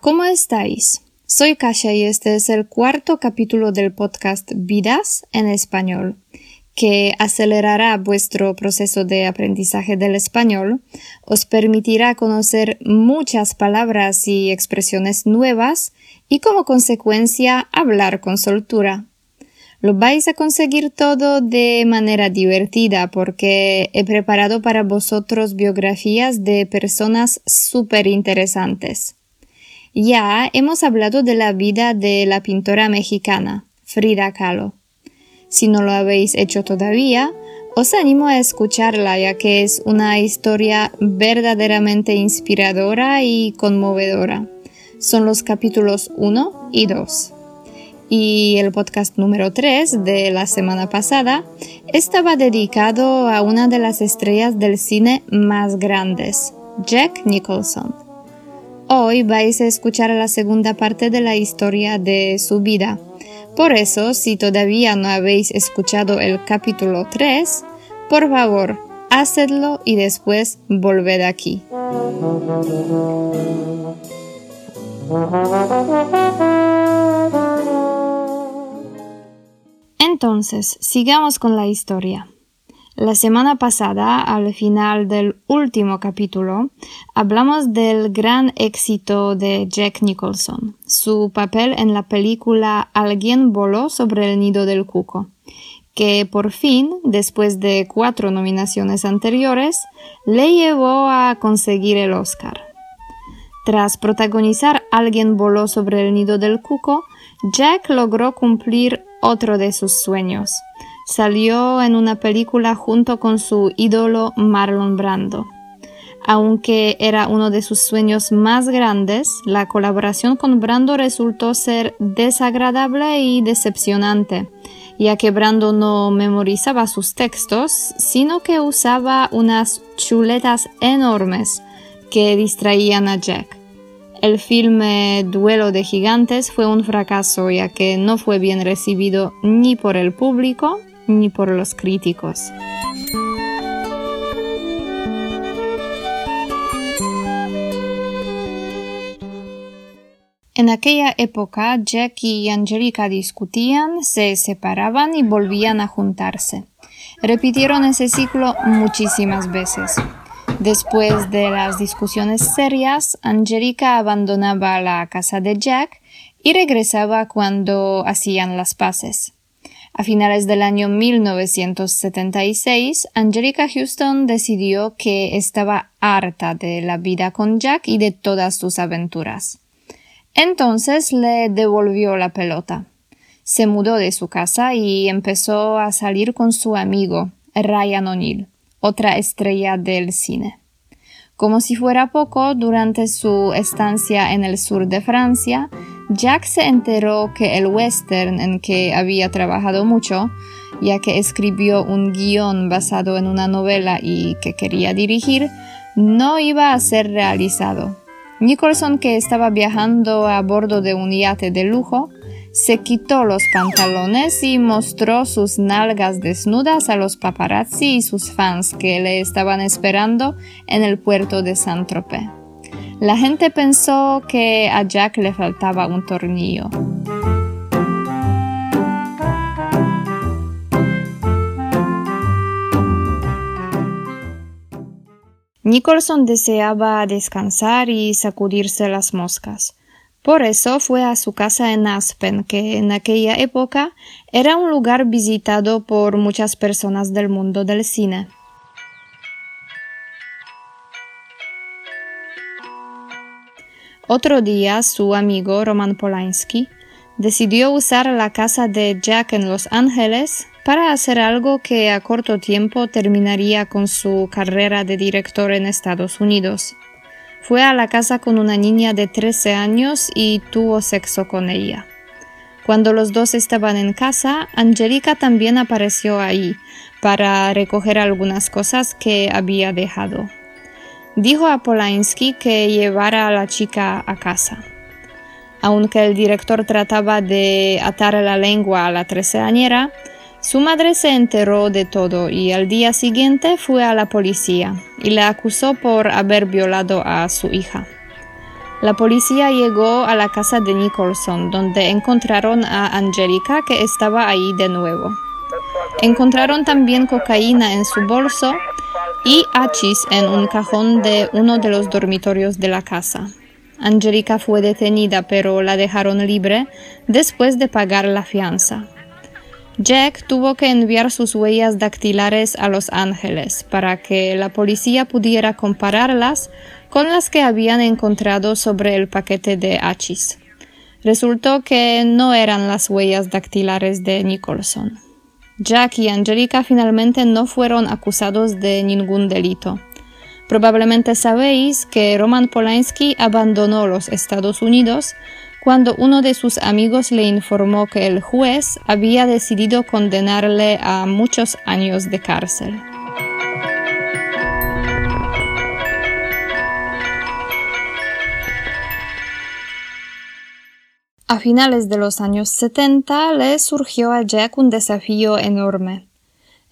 ¿cómo estáis? Soy Kasia y este es el cuarto capítulo del podcast Vidas en español, que acelerará vuestro proceso de aprendizaje del español, os permitirá conocer muchas palabras y expresiones nuevas y como consecuencia hablar con soltura. Lo vais a conseguir todo de manera divertida porque he preparado para vosotros biografías de personas súper interesantes. Ya hemos hablado de la vida de la pintora mexicana, Frida Kahlo. Si no lo habéis hecho todavía, os animo a escucharla ya que es una historia verdaderamente inspiradora y conmovedora. Son los capítulos 1 y 2 y el podcast número 3 de la semana pasada estaba dedicado a una de las estrellas del cine más grandes, Jack Nicholson. Hoy vais a escuchar la segunda parte de la historia de su vida. Por eso, si todavía no habéis escuchado el capítulo 3, por favor, hacedlo y después volved aquí. Entonces, sigamos con la historia. La semana pasada, al final del último capítulo, hablamos del gran éxito de Jack Nicholson, su papel en la película Alguien voló sobre el nido del cuco, que por fin, después de cuatro nominaciones anteriores, le llevó a conseguir el Oscar. Tras protagonizar Alguien voló sobre el nido del cuco, Jack logró cumplir otro de sus sueños. Salió en una película junto con su ídolo Marlon Brando. Aunque era uno de sus sueños más grandes, la colaboración con Brando resultó ser desagradable y decepcionante, ya que Brando no memorizaba sus textos, sino que usaba unas chuletas enormes que distraían a Jack. El filme Duelo de Gigantes fue un fracaso ya que no fue bien recibido ni por el público ni por los críticos. En aquella época, Jack y Angelica discutían, se separaban y volvían a juntarse. Repitieron ese ciclo muchísimas veces. Después de las discusiones serias, Angelica abandonaba la casa de Jack y regresaba cuando hacían las paces. A finales del año 1976, Angelica Houston decidió que estaba harta de la vida con Jack y de todas sus aventuras. Entonces le devolvió la pelota. Se mudó de su casa y empezó a salir con su amigo, Ryan O'Neill otra estrella del cine. Como si fuera poco, durante su estancia en el sur de Francia, Jack se enteró que el western en que había trabajado mucho, ya que escribió un guion basado en una novela y que quería dirigir, no iba a ser realizado. Nicholson, que estaba viajando a bordo de un yate de lujo, se quitó los pantalones y mostró sus nalgas desnudas a los paparazzi y sus fans que le estaban esperando en el puerto de Saint-Tropez. La gente pensó que a Jack le faltaba un tornillo. Nicholson deseaba descansar y sacudirse las moscas. Por eso fue a su casa en Aspen, que en aquella época era un lugar visitado por muchas personas del mundo del cine. Otro día, su amigo Roman Polanski decidió usar la casa de Jack en Los Ángeles para hacer algo que a corto tiempo terminaría con su carrera de director en Estados Unidos. Fue a la casa con una niña de 13 años y tuvo sexo con ella. Cuando los dos estaban en casa, Angelica también apareció ahí para recoger algunas cosas que había dejado. Dijo a Polanski que llevara a la chica a casa. Aunque el director trataba de atar la lengua a la treceañera, su madre se enteró de todo y al día siguiente fue a la policía y le acusó por haber violado a su hija. La policía llegó a la casa de Nicholson, donde encontraron a Angelica que estaba ahí de nuevo. Encontraron también cocaína en su bolso y hachís en un cajón de uno de los dormitorios de la casa. Angelica fue detenida pero la dejaron libre después de pagar la fianza. Jack tuvo que enviar sus huellas dactilares a Los Ángeles para que la policía pudiera compararlas con las que habían encontrado sobre el paquete de hachís. Resultó que no eran las huellas dactilares de Nicholson. Jack y Angelica finalmente no fueron acusados de ningún delito. Probablemente sabéis que Roman Polanski abandonó los Estados Unidos cuando uno de sus amigos le informó que el juez había decidido condenarle a muchos años de cárcel. A finales de los años 70 le surgió a Jack un desafío enorme.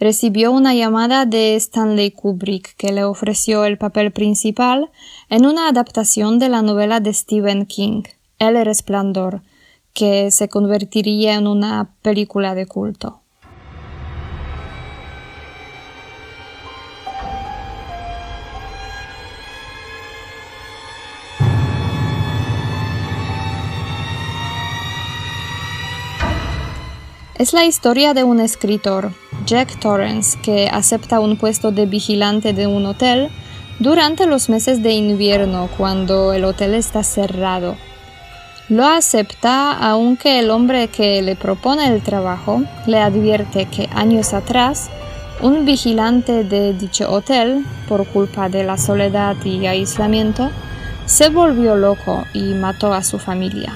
Recibió una llamada de Stanley Kubrick que le ofreció el papel principal en una adaptación de la novela de Stephen King, El Resplandor, que se convertiría en una película de culto. Es la historia de un escritor, Jack Torrance, que acepta un puesto de vigilante de un hotel durante los meses de invierno cuando el hotel está cerrado. Lo acepta aunque el hombre que le propone el trabajo le advierte que años atrás un vigilante de dicho hotel, por culpa de la soledad y aislamiento, se volvió loco y mató a su familia.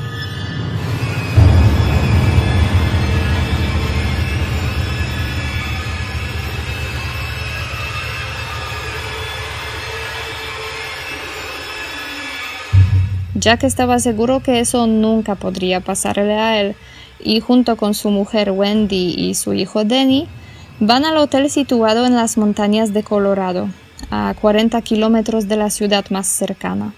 Jack estaba seguro que eso nunca podría pasarle a él, y junto con su mujer Wendy y su hijo Danny, van al hotel situado en las montañas de Colorado, a 40 kilómetros de la ciudad más cercana.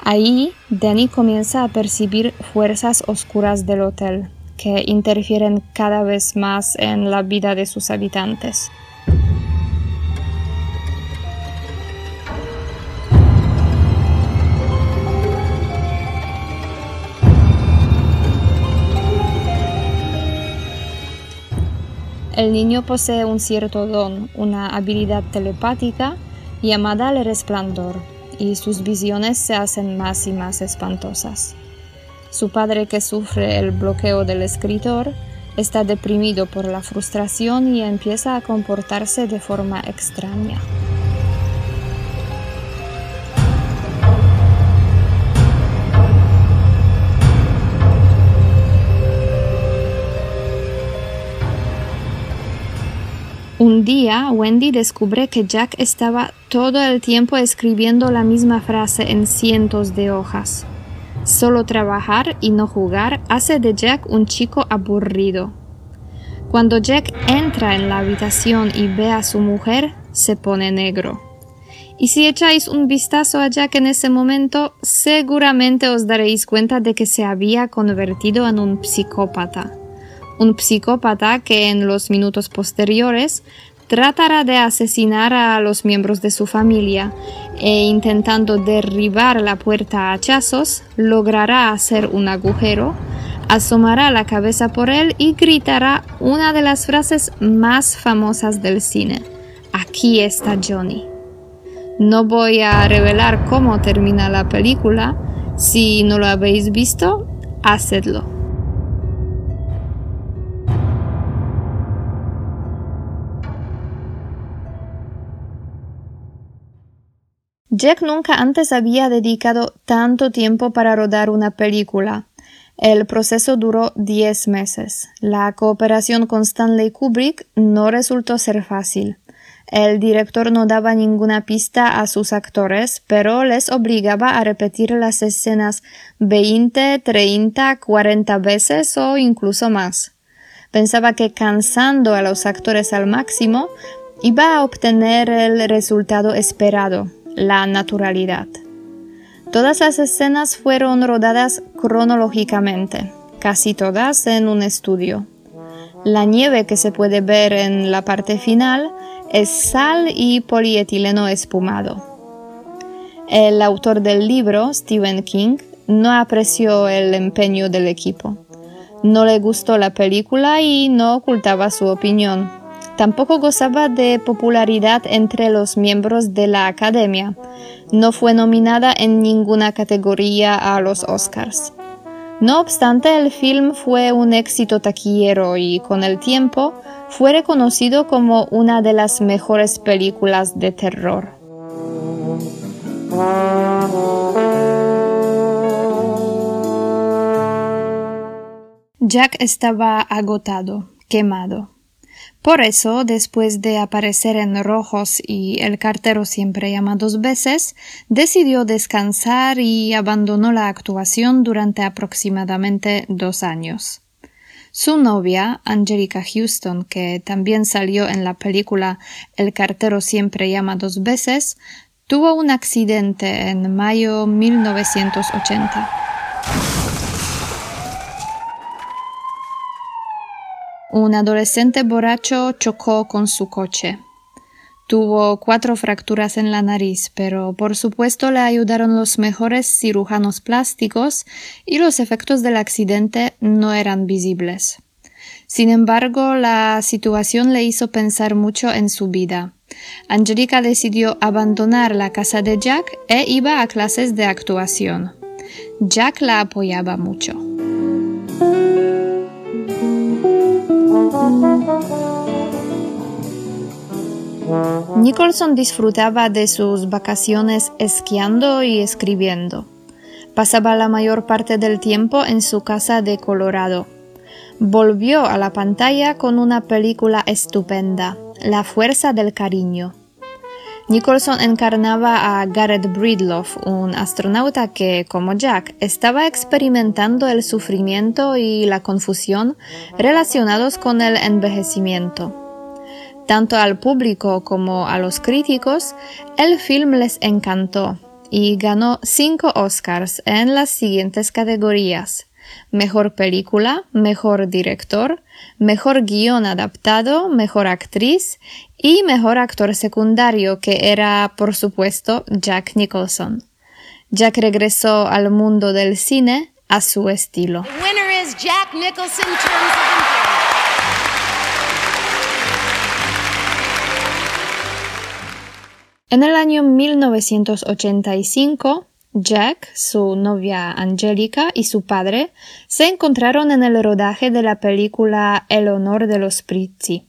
Ahí, Danny comienza a percibir fuerzas oscuras del hotel, que interfieren cada vez más en la vida de sus habitantes. El niño posee un cierto don, una habilidad telepática llamada el resplandor, y sus visiones se hacen más y más espantosas. Su padre, que sufre el bloqueo del escritor, está deprimido por la frustración y empieza a comportarse de forma extraña. Un día, Wendy descubre que Jack estaba todo el tiempo escribiendo la misma frase en cientos de hojas. Solo trabajar y no jugar hace de Jack un chico aburrido. Cuando Jack entra en la habitación y ve a su mujer, se pone negro. Y si echáis un vistazo a Jack en ese momento, seguramente os daréis cuenta de que se había convertido en un psicópata un psicópata que en los minutos posteriores tratará de asesinar a los miembros de su familia e intentando derribar la puerta a hachazos logrará hacer un agujero, asomará la cabeza por él y gritará una de las frases más famosas del cine. Aquí está Johnny. No voy a revelar cómo termina la película. Si no lo habéis visto, hacedlo. Jack nunca antes había dedicado tanto tiempo para rodar una película. El proceso duró 10 meses. La cooperación con Stanley Kubrick no resultó ser fácil. El director no daba ninguna pista a sus actores, pero les obligaba a repetir las escenas 20, 30, 40 veces o incluso más. Pensaba que cansando a los actores al máximo iba a obtener el resultado esperado, la naturalidad. Todas las escenas fueron rodadas cronológicamente, casi todas en un estudio. La nieve que se puede ver en la parte final es sal y polietileno espumado. El autor del libro, Stephen King, no apreció el empeño del equipo. No le gustó la película y no ocultaba su opinión. Tampoco gozaba de popularidad entre los miembros de la Academia. No fue nominada en ninguna categoría a los Oscars. No obstante, el film fue un éxito taquillero y con el tiempo fue reconocido como una de las mejores películas de terror. Jack estaba agotado, quemado. Por eso, después de aparecer en Rojos y el cartero siempre llama dos veces, decidió descansar y abandonó la actuación durante aproximadamente dos años. Su novia, Angelica Houston, que también salió en la película El cartero siempre llama dos veces, Tuvo un accidente en mayo 1980. Un adolescente borracho chocó con su coche. Tuvo cuatro fracturas en la nariz, pero por supuesto le ayudaron los mejores cirujanos plásticos y los efectos del accidente no eran visibles. Sin embargo, la situación le hizo pensar mucho en su vida. Angelica decidió abandonar la casa de Jack e iba a clases de actuación. Jack la apoyaba mucho. Nicholson disfrutaba de sus vacaciones esquiando y escribiendo. Pasaba la mayor parte del tiempo en su casa de Colorado. Volvió a la pantalla con una película estupenda, la fuerza del cariño. Nicholson encarnaba a Garrett Breedlove, un astronauta que, como Jack, estaba experimentando el sufrimiento y la confusión relacionados con el envejecimiento. Tanto al público como a los críticos, el film les encantó y ganó cinco Oscars en las siguientes categorías Mejor película, mejor director, mejor guion adaptado, mejor actriz y mejor actor secundario, que era, por supuesto, Jack Nicholson. Jack regresó al mundo del cine a su estilo. En el año 1985, Jack, su novia Angélica y su padre se encontraron en el rodaje de la película El honor de los Prizzi,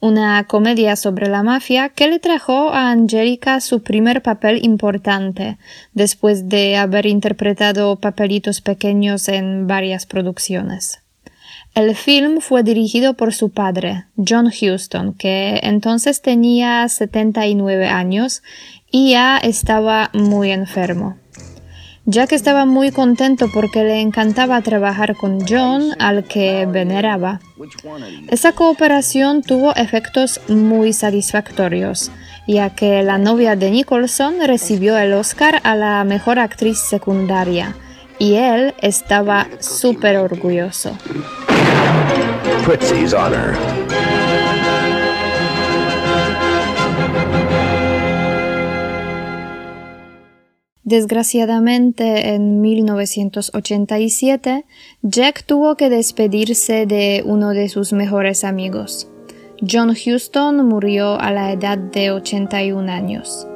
una comedia sobre la mafia que le trajo a Angélica su primer papel importante, después de haber interpretado papelitos pequeños en varias producciones. El film fue dirigido por su padre, John Huston, que entonces tenía 79 años y ya estaba muy enfermo. Jack estaba muy contento porque le encantaba trabajar con John, al que veneraba. Esa cooperación tuvo efectos muy satisfactorios, ya que la novia de Nicholson recibió el Oscar a la mejor actriz secundaria, y él estaba súper orgulloso. Desgraciadamente, en 1987, Jack tuvo que despedirse de uno de sus mejores amigos. John Huston murió a la edad de 81 años.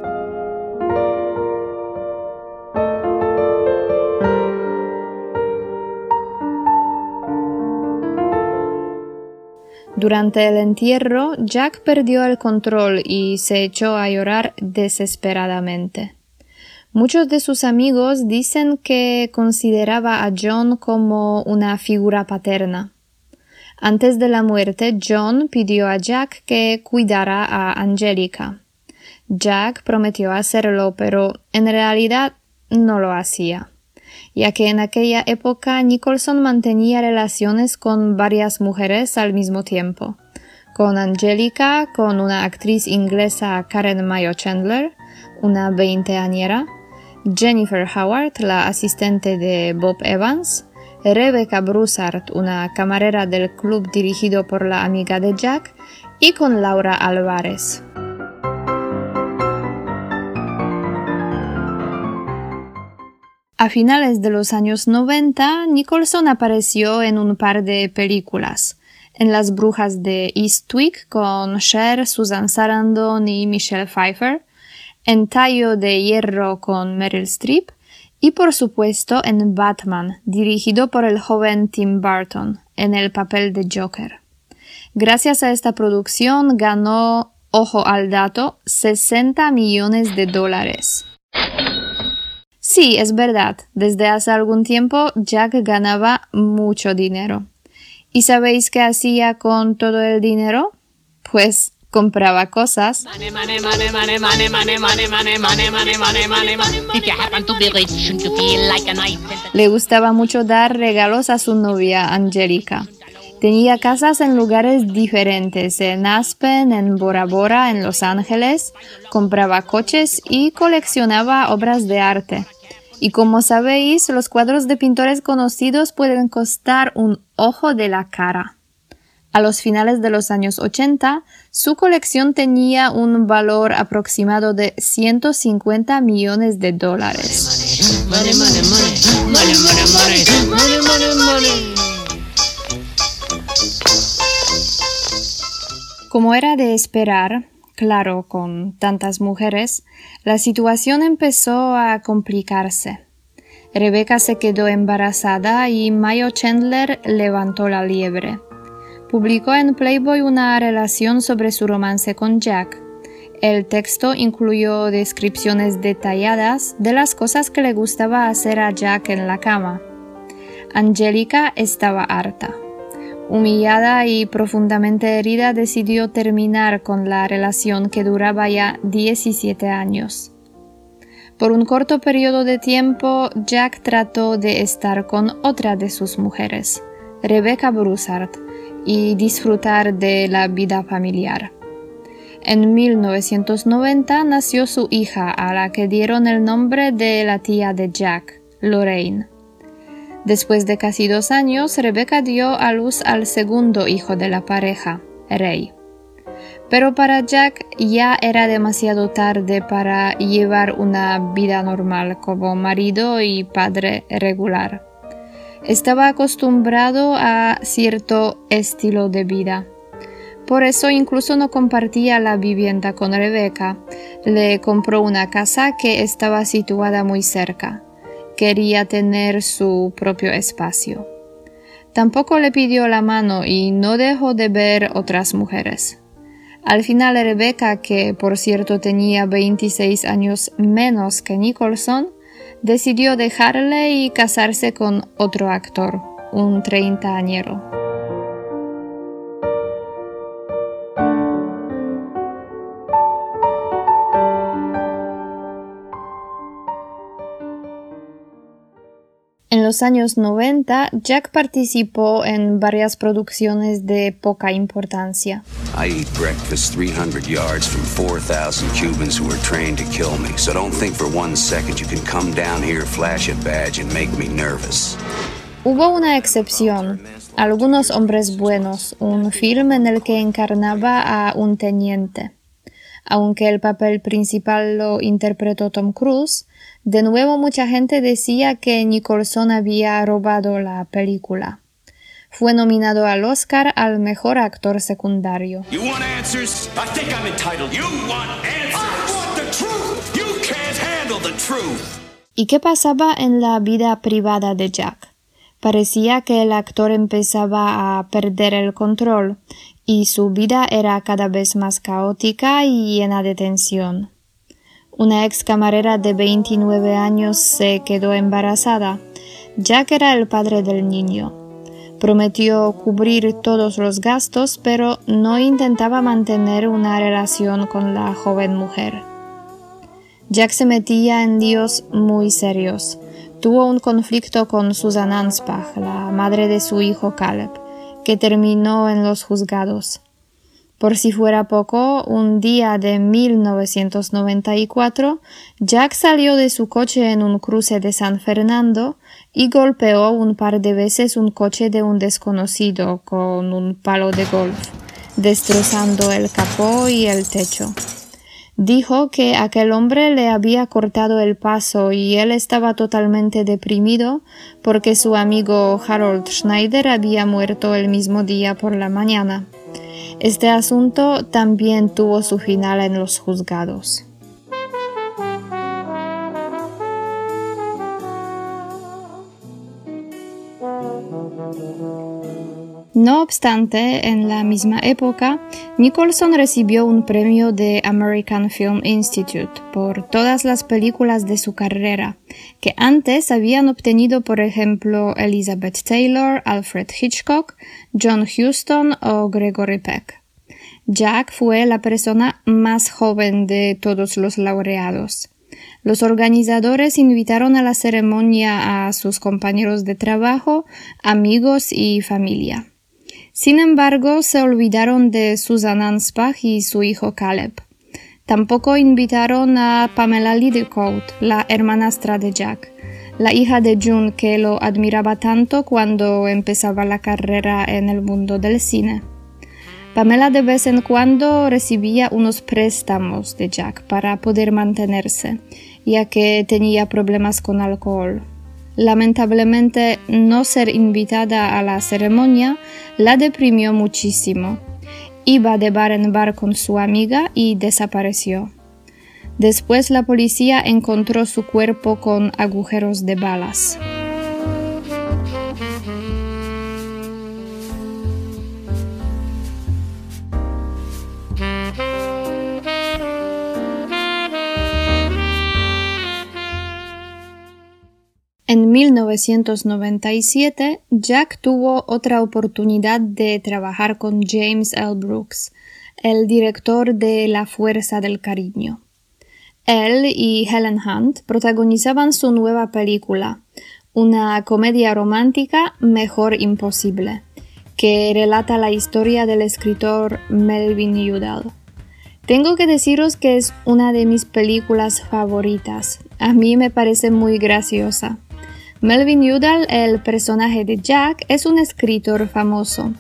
Durante el entierro, Jack perdió el control y se echó a llorar desesperadamente. Muchos de sus amigos dicen que consideraba a John como una figura paterna. Antes de la muerte, John pidió a Jack que cuidara a Angelica. Jack prometió hacerlo, pero en realidad no lo hacía, ya que en aquella época Nicholson mantenía relaciones con varias mujeres al mismo tiempo, con Angelica, con una actriz inglesa Karen Mayo Chandler, una veinteañera, Jennifer Howard, la asistente de Bob Evans, Rebecca Broussard, una camarera del club dirigido por la amiga de Jack, y con Laura Álvarez. A finales de los años 90, Nicholson apareció en un par de películas. En Las Brujas de Eastwick con Cher, Susan Sarandon y Michelle Pfeiffer, en Tallo de Hierro con Meryl Streep y por supuesto en Batman, dirigido por el joven Tim Burton, en el papel de Joker. Gracias a esta producción ganó, ojo al dato, 60 millones de dólares. Sí, es verdad, desde hace algún tiempo Jack ganaba mucho dinero. ¿Y sabéis qué hacía con todo el dinero? Pues compraba cosas. Le gustaba mucho dar regalos a su novia Angélica. Tenía casas en lugares diferentes, en Aspen, en Bora Bora, en Los Ángeles, compraba coches y coleccionaba obras de arte. Y como sabéis, los cuadros de pintores conocidos pueden costar un ojo de la cara. A los finales de los años 80, su colección tenía un valor aproximado de 150 millones de dólares. Como era de esperar, claro, con tantas mujeres, la situación empezó a complicarse. Rebecca se quedó embarazada y Mayo Chandler levantó la liebre. Publicó en Playboy una relación sobre su romance con Jack. El texto incluyó descripciones detalladas de las cosas que le gustaba hacer a Jack en la cama. Angélica estaba harta. Humillada y profundamente herida, decidió terminar con la relación que duraba ya 17 años. Por un corto periodo de tiempo, Jack trató de estar con otra de sus mujeres, Rebecca Broussard, y disfrutar de la vida familiar. En 1990 nació su hija, a la que dieron el nombre de la tía de Jack, Lorraine. Después de casi dos años, Rebecca dio a luz al segundo hijo de la pareja, Ray. Pero para Jack ya era demasiado tarde para llevar una vida normal como marido y padre regular. Estaba acostumbrado a cierto estilo de vida. Por eso incluso no compartía la vivienda con Rebecca. Le compró una casa que estaba situada muy cerca quería tener su propio espacio. Tampoco le pidió la mano y no dejó de ver otras mujeres. Al final Rebecca, que por cierto tenía 26 años menos que Nicholson, decidió dejarle y casarse con otro actor, un treintañero. Los años 90, Jack participó en varias producciones de poca importancia. I eat breakfast 300 yards from 4,000 Cubans who are trained to kill me, so don't think for one second you can come down here, flash a badge and make me nervous. Hubo una excepción, Algunos hombres buenos, un film en el que encarnaba a un teniente. Aunque el papel principal lo interpretó Tom Cruise, de nuevo mucha gente decía que Nicholson había robado la película. Fue nominado al Oscar al mejor actor secundario. ¿Y qué pasaba en la vida privada de Jack? Parecía que el actor empezaba a perder el control y su vida era cada vez más caótica y llena de tensión. Una ex camarera de 29 años se quedó embarazada. Jack era el padre del niño. Prometió cubrir todos los gastos, pero no intentaba mantener una relación con la joven mujer. Jack se metía en líos muy serios. Tuvo un conflicto con Susan Anspach, la madre de su hijo Caleb, terminó en los juzgados. Por si fuera poco, un día de 1994, Jack salió de su coche en un cruce de San Fernando y golpeó un par de veces un coche de un desconocido con un palo de golf, destrozando el capó y el techo. Dijo que aquel hombre le había cortado el paso y él estaba totalmente deprimido porque su amigo Harold Schneider había muerto el mismo día por la mañana. Este asunto también tuvo su final en los juzgados. No obstante, en la misma época, Nicholson recibió un premio de American Film Institute por todas las películas de su carrera, que antes habían obtenido, por ejemplo, Elizabeth Taylor, Alfred Hitchcock, John Huston o Gregory Peck. Jack fue la persona más joven de todos los laureados. Los organizadores invitaron a la ceremonia a sus compañeros de trabajo, amigos y familia. Sin embargo, se olvidaron de Susan Anspach y su hijo Caleb. Tampoco invitaron a Pamela Liddicott, la hermanastra de Jack, la hija de June que lo admiraba tanto cuando empezaba la carrera en el mundo del cine. Pamela de vez en cuando recibía unos préstamos de Jack para poder mantenerse, ya que tenía problemas con alcohol. Lamentablemente, no ser invitada a la ceremonia la deprimió muchísimo. Iba de bar en bar con su amiga y desapareció. Después la policía encontró su cuerpo con agujeros de balas. En 1997, Jack tuvo otra oportunidad de trabajar con James L. Brooks, el director de La Fuerza del Cariño. Él y Helen Hunt protagonizaban su nueva película, una comedia romántica Mejor Imposible, que relata la historia del escritor Melvin Udall. Tengo que deciros que es una de mis películas favoritas. A mí me parece muy graciosa. Melvin Udall, el personaje de Jack, es un escritor famoso,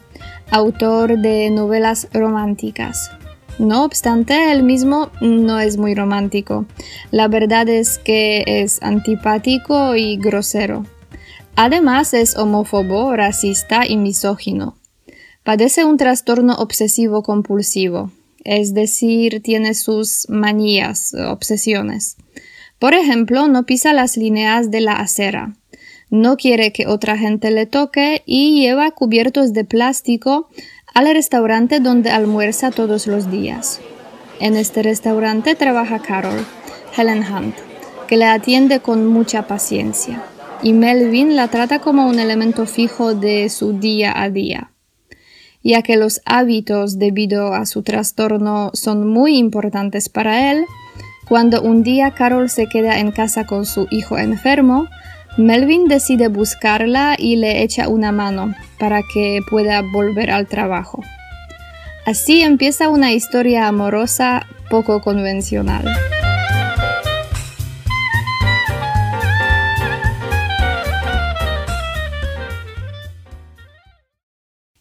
autor de novelas románticas. No obstante, él mismo no es muy romántico. La verdad es que es antipático y grosero. Además es homófobo, racista y misógino. Padece un trastorno obsesivo compulsivo, es decir, tiene sus manías, obsesiones. Por ejemplo, no pisa las líneas de la acera no quiere que otra gente le toque y lleva cubiertos de plástico al restaurante donde almuerza todos los días. En este restaurante trabaja Carol, Helen Hunt, que le atiende con mucha paciencia, y Melvin la trata como un elemento fijo de su día a día. Ya que los hábitos debido a su trastorno son muy importantes para él, cuando un día Carol se queda en casa con su hijo enfermo, Melvin decide buscarla y le echa una mano para que pueda volver al trabajo. Así empieza una historia amorosa poco convencional.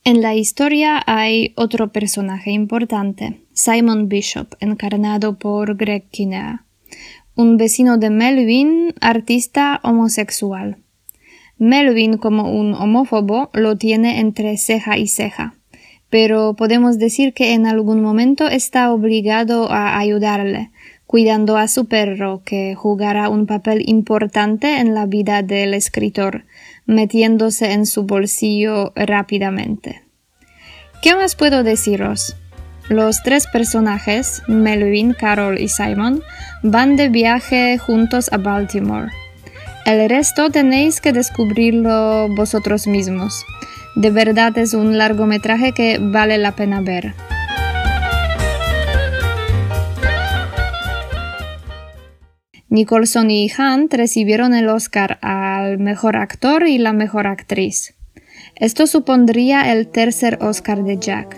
En la historia hay otro personaje importante, Simon Bishop, encarnado por Greg Kinnear un vecino de Melvin, artista homosexual. Melvin, como un homófobo, lo tiene entre ceja y ceja, pero podemos decir que en algún momento está obligado a ayudarle, cuidando a su perro, que jugará un papel importante en la vida del escritor, metiéndose en su bolsillo rápidamente. ¿Qué más puedo deciros? Los tres personajes, Melvin, Carol y Simon, van de viaje juntos a Baltimore. El resto tenéis que descubrirlo vosotros mismos. De verdad es un largometraje que vale la pena ver. Nicholson y Hunt recibieron el Oscar al mejor actor y la mejor actriz. Esto supondría el tercer Oscar de Jack.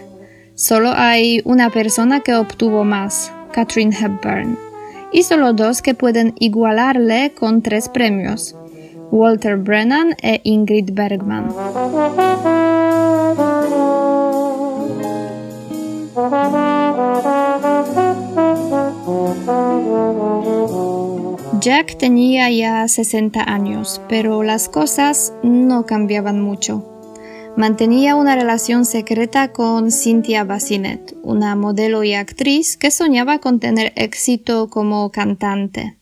Solo hay una persona que obtuvo más, Catherine Hepburn, y solo dos que pueden igualarle con tres premios, Walter Brennan e Ingrid Bergman. Jack tenía ya 60 años, pero las cosas no cambiaban mucho. Mantenía una relación secreta con Cynthia Bassinet, una modelo y actriz que soñaba con tener éxito como cantante.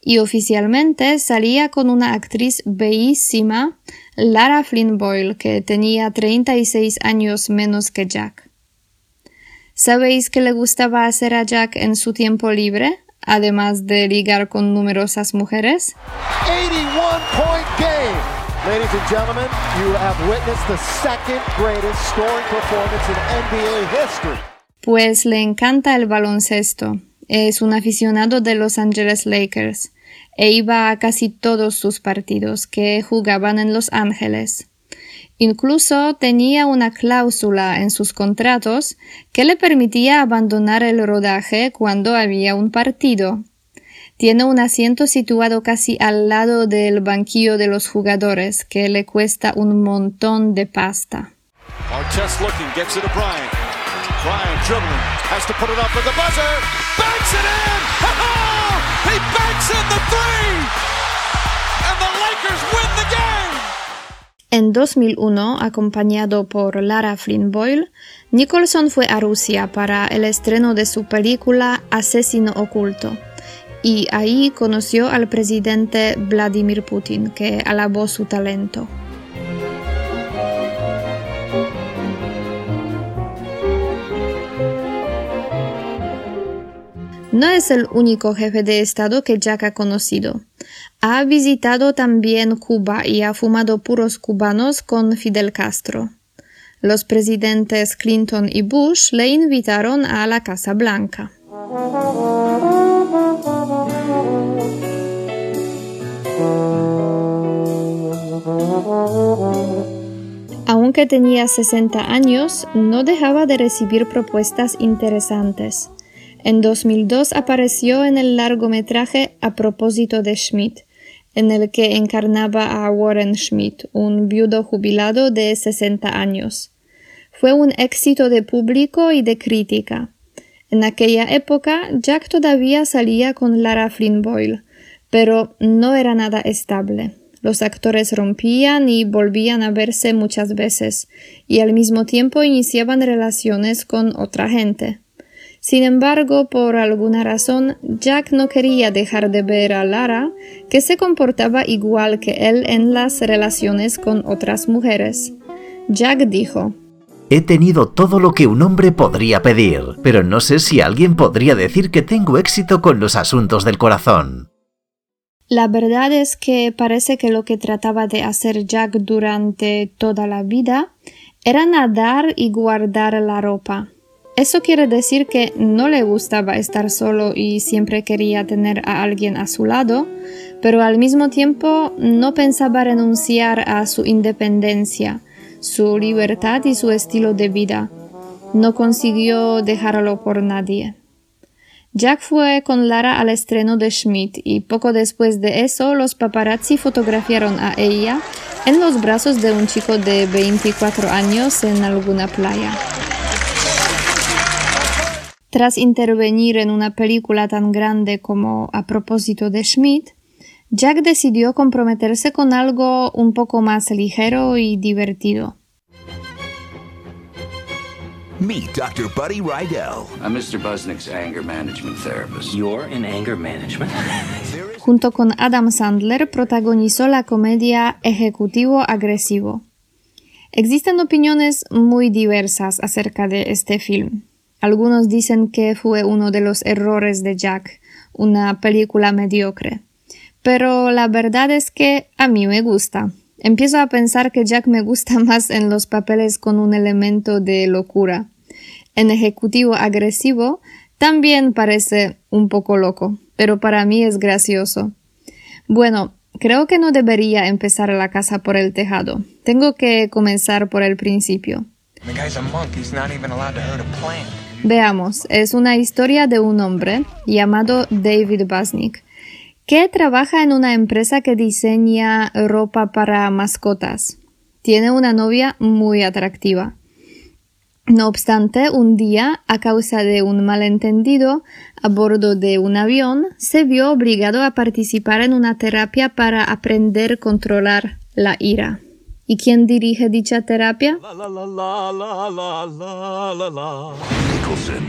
Y oficialmente salía con una actriz bellísima, Lara Flynn Boyle, que tenía 36 años menos que Jack. ¿Sabéis qué le gustaba hacer a Jack en su tiempo libre, además de ligar con numerosas mujeres? 81 point game. Ladies and gentlemen, you have witnessed the second greatest scoring performance in NBA history. Pues le encanta el baloncesto. Es un aficionado de Los Angeles Lakers e iba a casi todos sus partidos que jugaban en Los Ángeles. Incluso tenía una cláusula en sus contratos que le permitía abandonar el rodaje cuando había un partido. Tiene un asiento situado casi al lado del banquillo de los jugadores, que le cuesta un montón de pasta. En 2001, acompañado por Lara Flynn Boyle, Nicholson fue a Rusia para el estreno de su película Asesino Oculto y ahí conoció al presidente Vladimir Putin, que alabó su talento. No es el único jefe de Estado que Jack ha conocido. Ha visitado también Cuba y ha fumado puros cubanos con Fidel Castro. Los presidentes Clinton y Bush le invitaron a la Casa Blanca. Aunque tenía 60 años, no dejaba de recibir propuestas interesantes. En 2002 apareció en el largometraje A propósito de Schmidt, en el que encarnaba a Warren Schmidt, un viudo jubilado de 60 años. Fue un éxito de público y de crítica. En aquella época, Jack todavía salía con Lara Flynn Boyle, pero no era nada estable. Los actores rompían y volvían a verse muchas veces, y al mismo tiempo iniciaban relaciones con otra gente. Sin embargo, por alguna razón, Jack no quería dejar de ver a Lara, que se comportaba igual que él en las relaciones con otras mujeres. Jack dijo, He tenido todo lo que un hombre podría pedir, pero no sé si alguien podría decir que tengo éxito con los asuntos del corazón. La verdad es que parece que lo que trataba de hacer Jack durante toda la vida era nadar y guardar la ropa. Eso quiere decir que no le gustaba estar solo y siempre quería tener a alguien a su lado, pero al mismo tiempo no pensaba renunciar a su independencia, su libertad y su estilo de vida. No consiguió dejarlo por nadie. Jack fue con Lara al estreno de Schmidt y poco después de eso los paparazzi fotografiaron a ella en los brazos de un chico de 24 años en alguna playa. Tras intervenir en una película tan grande como A propósito de Schmidt, Jack decidió comprometerse con algo un poco más ligero y divertido. Meet Dr. Buddy Rydell. I'm Mr. Busnick's anger management therapist. You're in anger management? Junto con Adam Sandler protagonizó la comedia Ejecutivo Agresivo. Existen opiniones muy diversas acerca de este film. Algunos dicen que fue uno de los errores de Jack, una película mediocre. Pero la verdad es que a mí me gusta. Empiezo a pensar que Jack me gusta más en los papeles con un elemento de locura. En ejecutivo agresivo también parece un poco loco, pero para mí es gracioso. Bueno, creo que no debería empezar la casa por el tejado. Tengo que comenzar por el principio. Veamos, es una historia de un hombre llamado David Basnick que trabaja en una empresa que diseña ropa para mascotas. Tiene una novia muy atractiva. No obstante, un día, a causa de un malentendido a bordo de un avión, se vio obligado a participar en una terapia para aprender a controlar la ira. ¿Y quién dirige dicha terapia?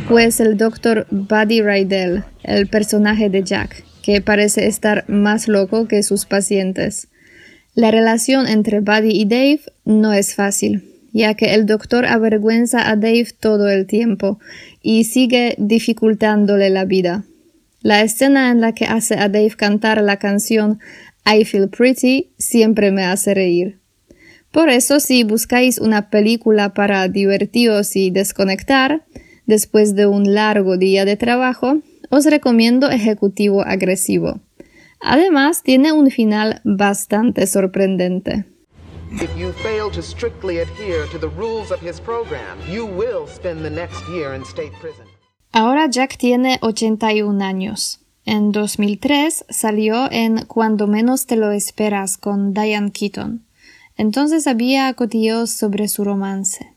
Pues el doctor Buddy Rydell, el personaje de Jack, que parece estar más loco que sus pacientes. La relación entre Buddy y Dave no es fácil, ya que el doctor avergüenza a Dave todo el tiempo y sigue dificultándole la vida. La escena en la que hace a Dave cantar la canción I Feel Pretty siempre me hace reír. Por eso, si buscáis una película para divertiros y desconectar, después de un largo día de trabajo, os recomiendo Ejecutivo Agresivo. Además, tiene un final bastante sorprendente. Ahora Jack tiene 81 años. En 2003 salió en Cuando menos te lo esperas con Diane Keaton. Entonces había cotillos sobre su romance.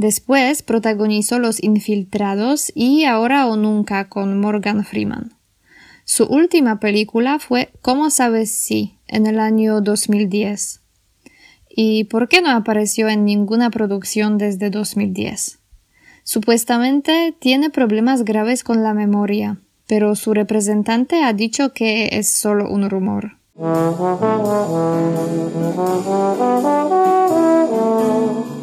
Después protagonizó Los Infiltrados y Ahora o Nunca con Morgan Freeman. Su última película fue ¿Cómo sabes si? en el año 2010. ¿Y por qué no apareció en ninguna producción desde 2010? Supuestamente tiene problemas graves con la memoria, pero su representante ha dicho que es solo un rumor.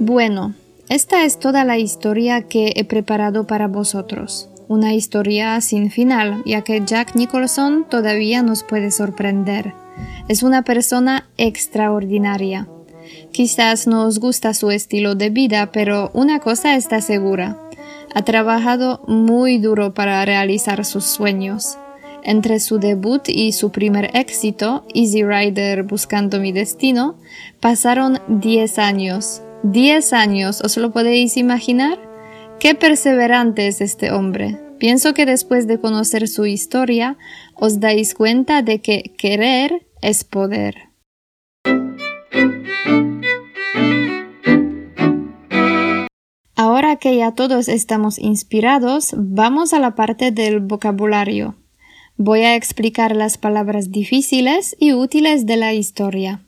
Bueno, esta es toda la historia que he preparado para vosotros. Una historia sin final, ya que Jack Nicholson todavía nos puede sorprender. Es una persona extraordinaria. Quizás no os gusta su estilo de vida, pero una cosa está segura. Ha trabajado muy duro para realizar sus sueños. Entre su debut y su primer éxito, Easy Rider Buscando mi Destino, pasaron 10 años. 10 años, ¿os lo podéis imaginar? Qué perseverante es este hombre. Pienso que después de conocer su historia, os dais cuenta de que querer es poder. Ahora que ya todos estamos inspirados, vamos a la parte del vocabulario. Voy a explicar las palabras difíciles y útiles de la historia.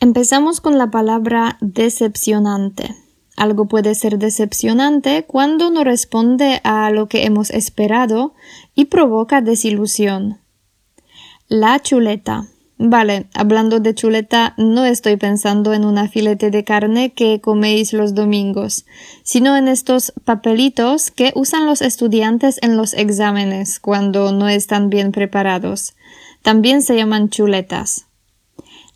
Empezamos con la palabra decepcionante. Algo puede ser decepcionante cuando no responde a lo que hemos esperado y provoca desilusión. La chuleta. Vale, hablando de chuleta, no estoy pensando en una filete de carne que coméis los domingos, sino en estos papelitos que usan los estudiantes en los exámenes cuando no están bien preparados. También se llaman chuletas.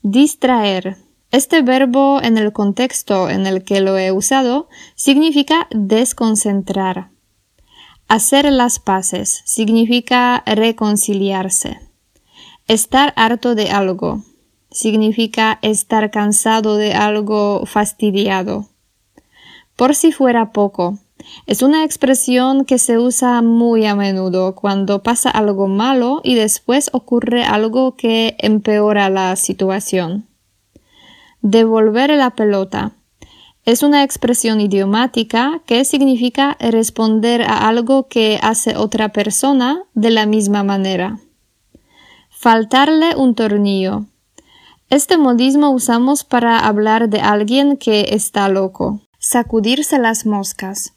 Distraer. Este verbo en el contexto en el que lo he usado significa desconcentrar. Hacer las paces significa reconciliarse. Estar harto de algo significa estar cansado de algo fastidiado. Por si fuera poco, es una expresión que se usa muy a menudo cuando pasa algo malo y después ocurre algo que empeora la situación. Devolver la pelota. Es una expresión idiomática que significa responder a algo que hace otra persona de la misma manera. Faltarle un tornillo. Este modismo usamos para hablar de alguien que está loco. Sacudirse las moscas.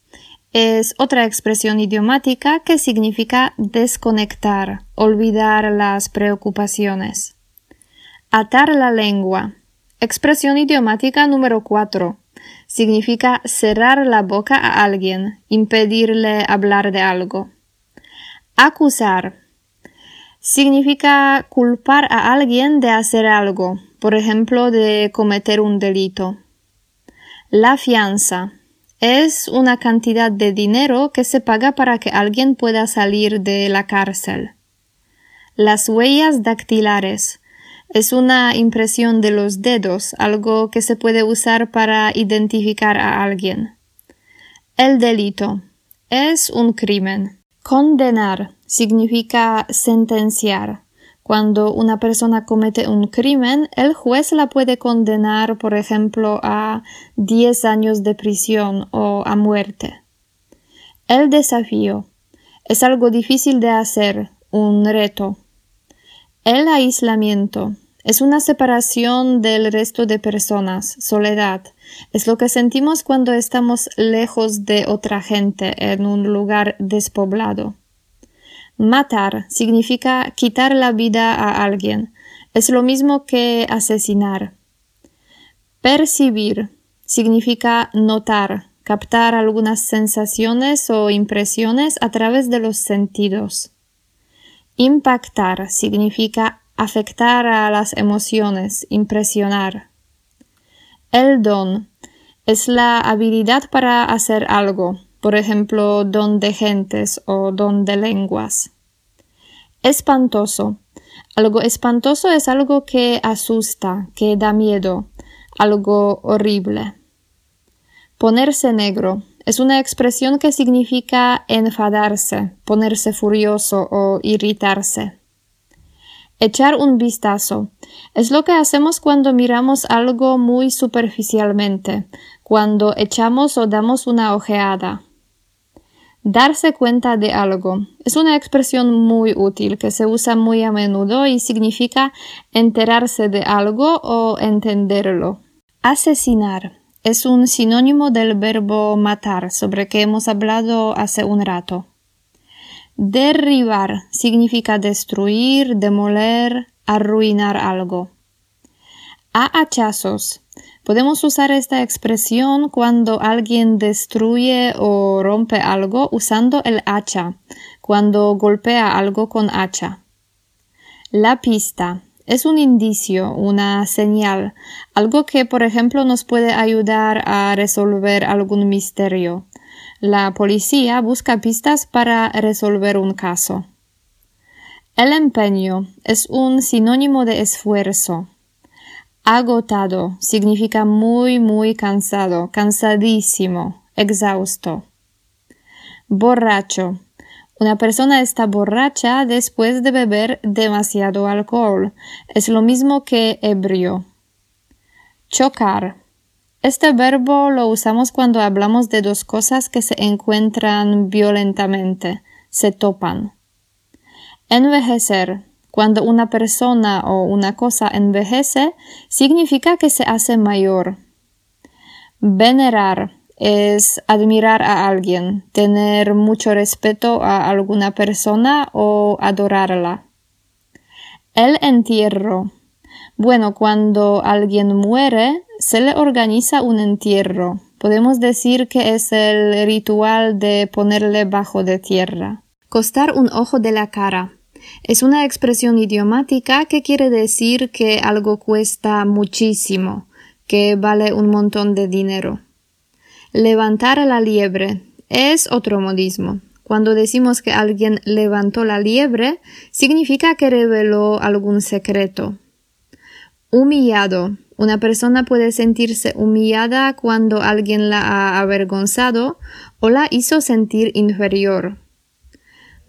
Es otra expresión idiomática que significa desconectar, olvidar las preocupaciones. Atar la lengua. Expresión idiomática número 4. Significa cerrar la boca a alguien, impedirle hablar de algo. Acusar significa culpar a alguien de hacer algo, por ejemplo, de cometer un delito. La fianza es una cantidad de dinero que se paga para que alguien pueda salir de la cárcel. Las huellas dactilares Es una impresión de los dedos, algo que se puede usar para identificar a alguien. El delito es un crimen. Condenar significa sentenciar. Cuando una persona comete un crimen, el juez la puede condenar, por ejemplo, a 10 años de prisión o a muerte. El desafío es algo difícil de hacer, un reto. El aislamiento es una separación del resto de personas, soledad. Es lo que sentimos cuando estamos lejos de otra gente en un lugar despoblado. Matar significa quitar la vida a alguien. Es lo mismo que asesinar. Percibir significa notar, captar algunas sensaciones o impresiones a través de los sentidos. Impactar significa afectar a las emociones, impresionar. El don es la habilidad para hacer algo, por ejemplo, don de gentes o don de lenguas. Espantoso. Algo espantoso es algo que asusta, que da miedo, algo horrible. Ponerse negro es una expresión que significa enfadarse, ponerse furioso o irritarse. Echar un vistazo es lo que hacemos cuando miramos algo muy superficialmente, cuando echamos o damos una ojeada. Darse cuenta de algo es una expresión muy útil que se usa muy a menudo y significa enterarse de algo o entenderlo. Asesinar es un sinónimo del verbo matar, sobre que hemos hablado hace un rato. Derribar significa destruir, demoler, arruinar algo. A hachazos. Podemos usar esta expresión cuando alguien destruye o rompe algo usando el hacha, cuando golpea algo con hacha. La pista es un indicio, una señal, algo que, por ejemplo, nos puede ayudar a resolver algún misterio. La policía busca pistas para resolver un caso. El empeño es un sinónimo de esfuerzo. Agotado significa muy, muy cansado, cansadísimo, exhausto. Borracho una persona está borracha después de beber demasiado alcohol. Es lo mismo que ebrio. Chocar. Este verbo lo usamos cuando hablamos de dos cosas que se encuentran violentamente, se topan. Envejecer. Cuando una persona o una cosa envejece, significa que se hace mayor. Venerar es admirar a alguien, tener mucho respeto a alguna persona o adorarla. El entierro. Bueno, cuando alguien muere, se le organiza un entierro. Podemos decir que es el ritual de ponerle bajo de tierra. Costar un ojo de la cara. Es una expresión idiomática que quiere decir que algo cuesta muchísimo, que vale un montón de dinero. Levantar la liebre es otro modismo. Cuando decimos que alguien levantó la liebre, significa que reveló algún secreto. Humillado. Una persona puede sentirse humillada cuando alguien la ha avergonzado o la hizo sentir inferior.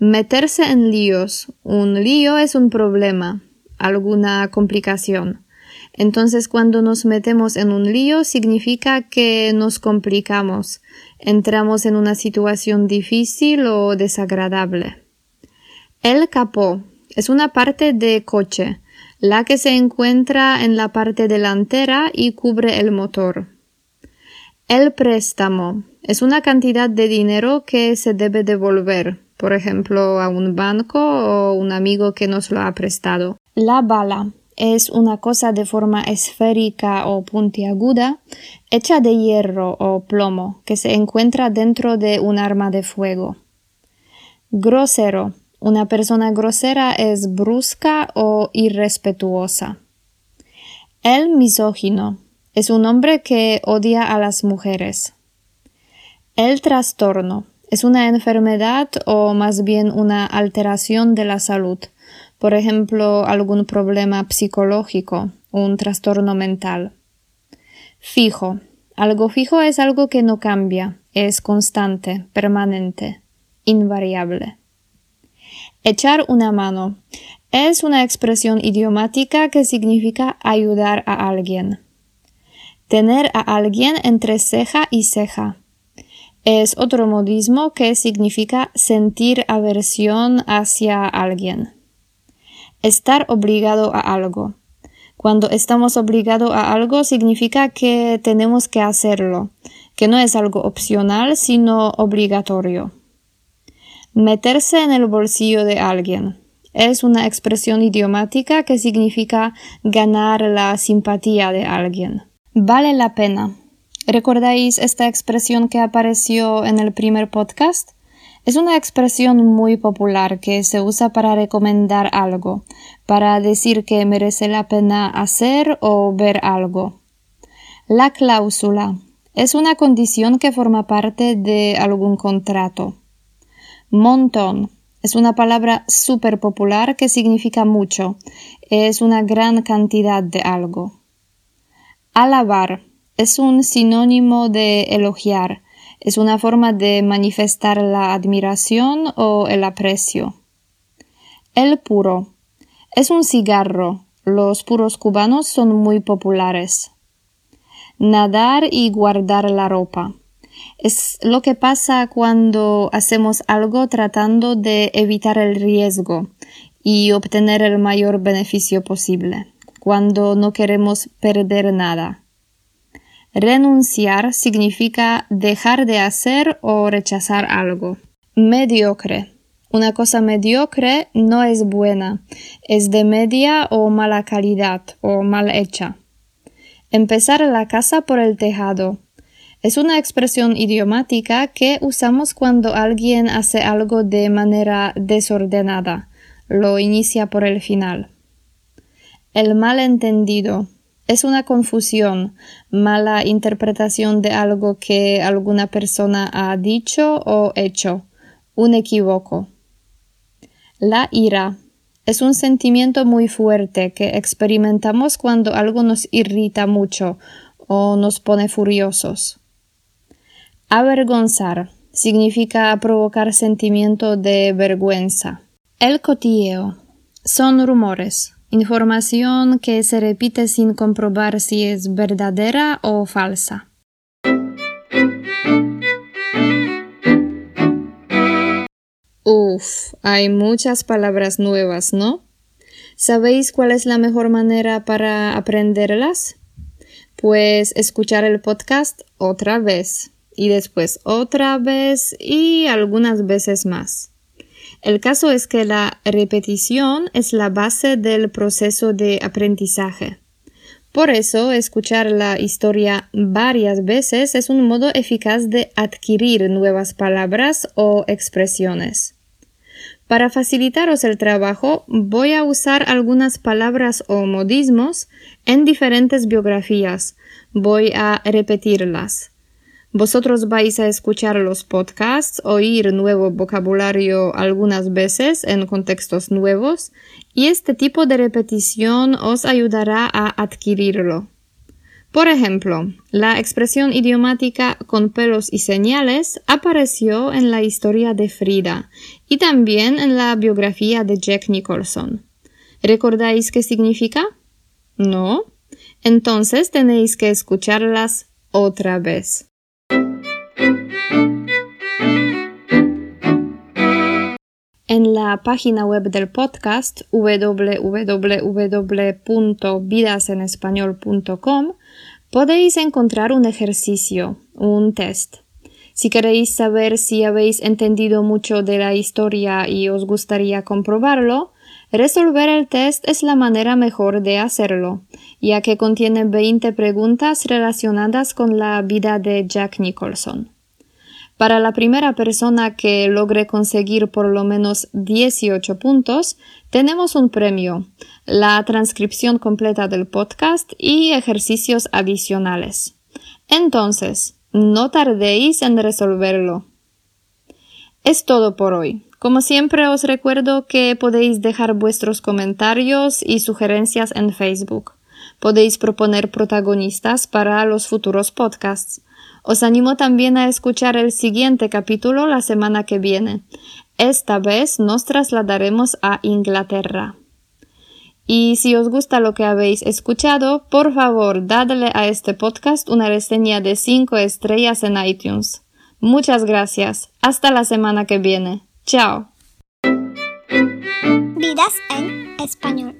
Meterse en líos. Un lío es un problema, alguna complicación. Entonces, cuando nos metemos en un lío, significa que nos complicamos, entramos en una situación difícil o desagradable. El capó es una parte de coche, la que se encuentra en la parte delantera y cubre el motor. El préstamo es una cantidad de dinero que se debe devolver, por ejemplo, a un banco o un amigo que nos lo ha prestado. La bala es una cosa de forma esférica o puntiaguda, hecha de hierro o plomo, que se encuentra dentro de un arma de fuego. Grosero. Una persona grosera es brusca o irrespetuosa. El misógino es un hombre que odia a las mujeres. El trastorno es una enfermedad o más bien una alteración de la salud por ejemplo, algún problema psicológico, un trastorno mental. Fijo. Algo fijo es algo que no cambia, es constante, permanente, invariable. Echar una mano. Es una expresión idiomática que significa ayudar a alguien. Tener a alguien entre ceja y ceja. Es otro modismo que significa sentir aversión hacia alguien. Estar obligado a algo. Cuando estamos obligados a algo significa que tenemos que hacerlo, que no es algo opcional, sino obligatorio. Meterse en el bolsillo de alguien. Es una expresión idiomática que significa ganar la simpatía de alguien. Vale la pena. ¿Recordáis esta expresión que apareció en el primer podcast? Es una expresión muy popular que se usa para recomendar algo, para decir que merece la pena hacer o ver algo. La cláusula es una condición que forma parte de algún contrato. Montón es una palabra súper popular que significa mucho. Es una gran cantidad de algo. Alabar es un sinónimo de elogiar. Es una forma de manifestar la admiración o el aprecio. El puro es un cigarro. Los puros cubanos son muy populares. Nadar y guardar la ropa. Es lo que pasa cuando hacemos algo tratando de evitar el riesgo y obtener el mayor beneficio posible, cuando no queremos perder nada. Renunciar significa dejar de hacer o rechazar algo. Mediocre. Una cosa mediocre no es buena, es de media o mala calidad o mal hecha. Empezar la casa por el tejado. Es una expresión idiomática que usamos cuando alguien hace algo de manera desordenada, lo inicia por el final. El malentendido es una confusión, mala interpretación de algo que alguna persona ha dicho o hecho, un equivoco. La ira es un sentimiento muy fuerte que experimentamos cuando algo nos irrita mucho o nos pone furiosos. Avergonzar significa provocar sentimiento de vergüenza. El cotilleo son rumores, información que se repite sin comprobar si es verdadera o falsa. Uf, hay muchas palabras nuevas, ¿no? ¿Sabéis cuál es la mejor manera para aprenderlas? Pues escuchar el podcast otra vez y después otra vez y algunas veces más. El caso es que la repetición es la base del proceso de aprendizaje. Por eso, escuchar la historia varias veces es un modo eficaz de adquirir nuevas palabras o expresiones. Para facilitaros el trabajo, voy a usar algunas palabras o modismos en diferentes biografías. Voy a repetirlas. Vosotros vais a escuchar los podcasts, oír nuevo vocabulario algunas veces en contextos nuevos y este tipo de repetición os ayudará a adquirirlo. Por ejemplo, la expresión idiomática con pelos y señales apareció en la historia de Frida y también en la biografía de Jack Nicholson. ¿Recordáis qué significa? ¿No? Entonces tenéis que escucharlas otra vez. En la página web del podcast www.vidasenespañol.com podéis encontrar un ejercicio, un test. Si queréis saber si habéis entendido mucho de la historia y os gustaría comprobarlo, resolver el test es la manera mejor de hacerlo, ya que contiene 20 preguntas relacionadas con la vida de Jack Nicholson. Para la primera persona que logre conseguir por lo menos 18 puntos, tenemos un premio, la transcripción completa del podcast y ejercicios adicionales. Entonces, no tardéis en resolverlo. Es todo por hoy. Como siempre os recuerdo que podéis dejar vuestros comentarios y sugerencias en Facebook. Podéis proponer protagonistas para los futuros podcasts. Os animo también a escuchar el siguiente capítulo la semana que viene. Esta vez nos trasladaremos a Inglaterra. Y si os gusta lo que habéis escuchado, por favor, dadle a este podcast una reseña de 5 estrellas en iTunes. Muchas gracias. Hasta la semana que viene. Chao. Vidas en español.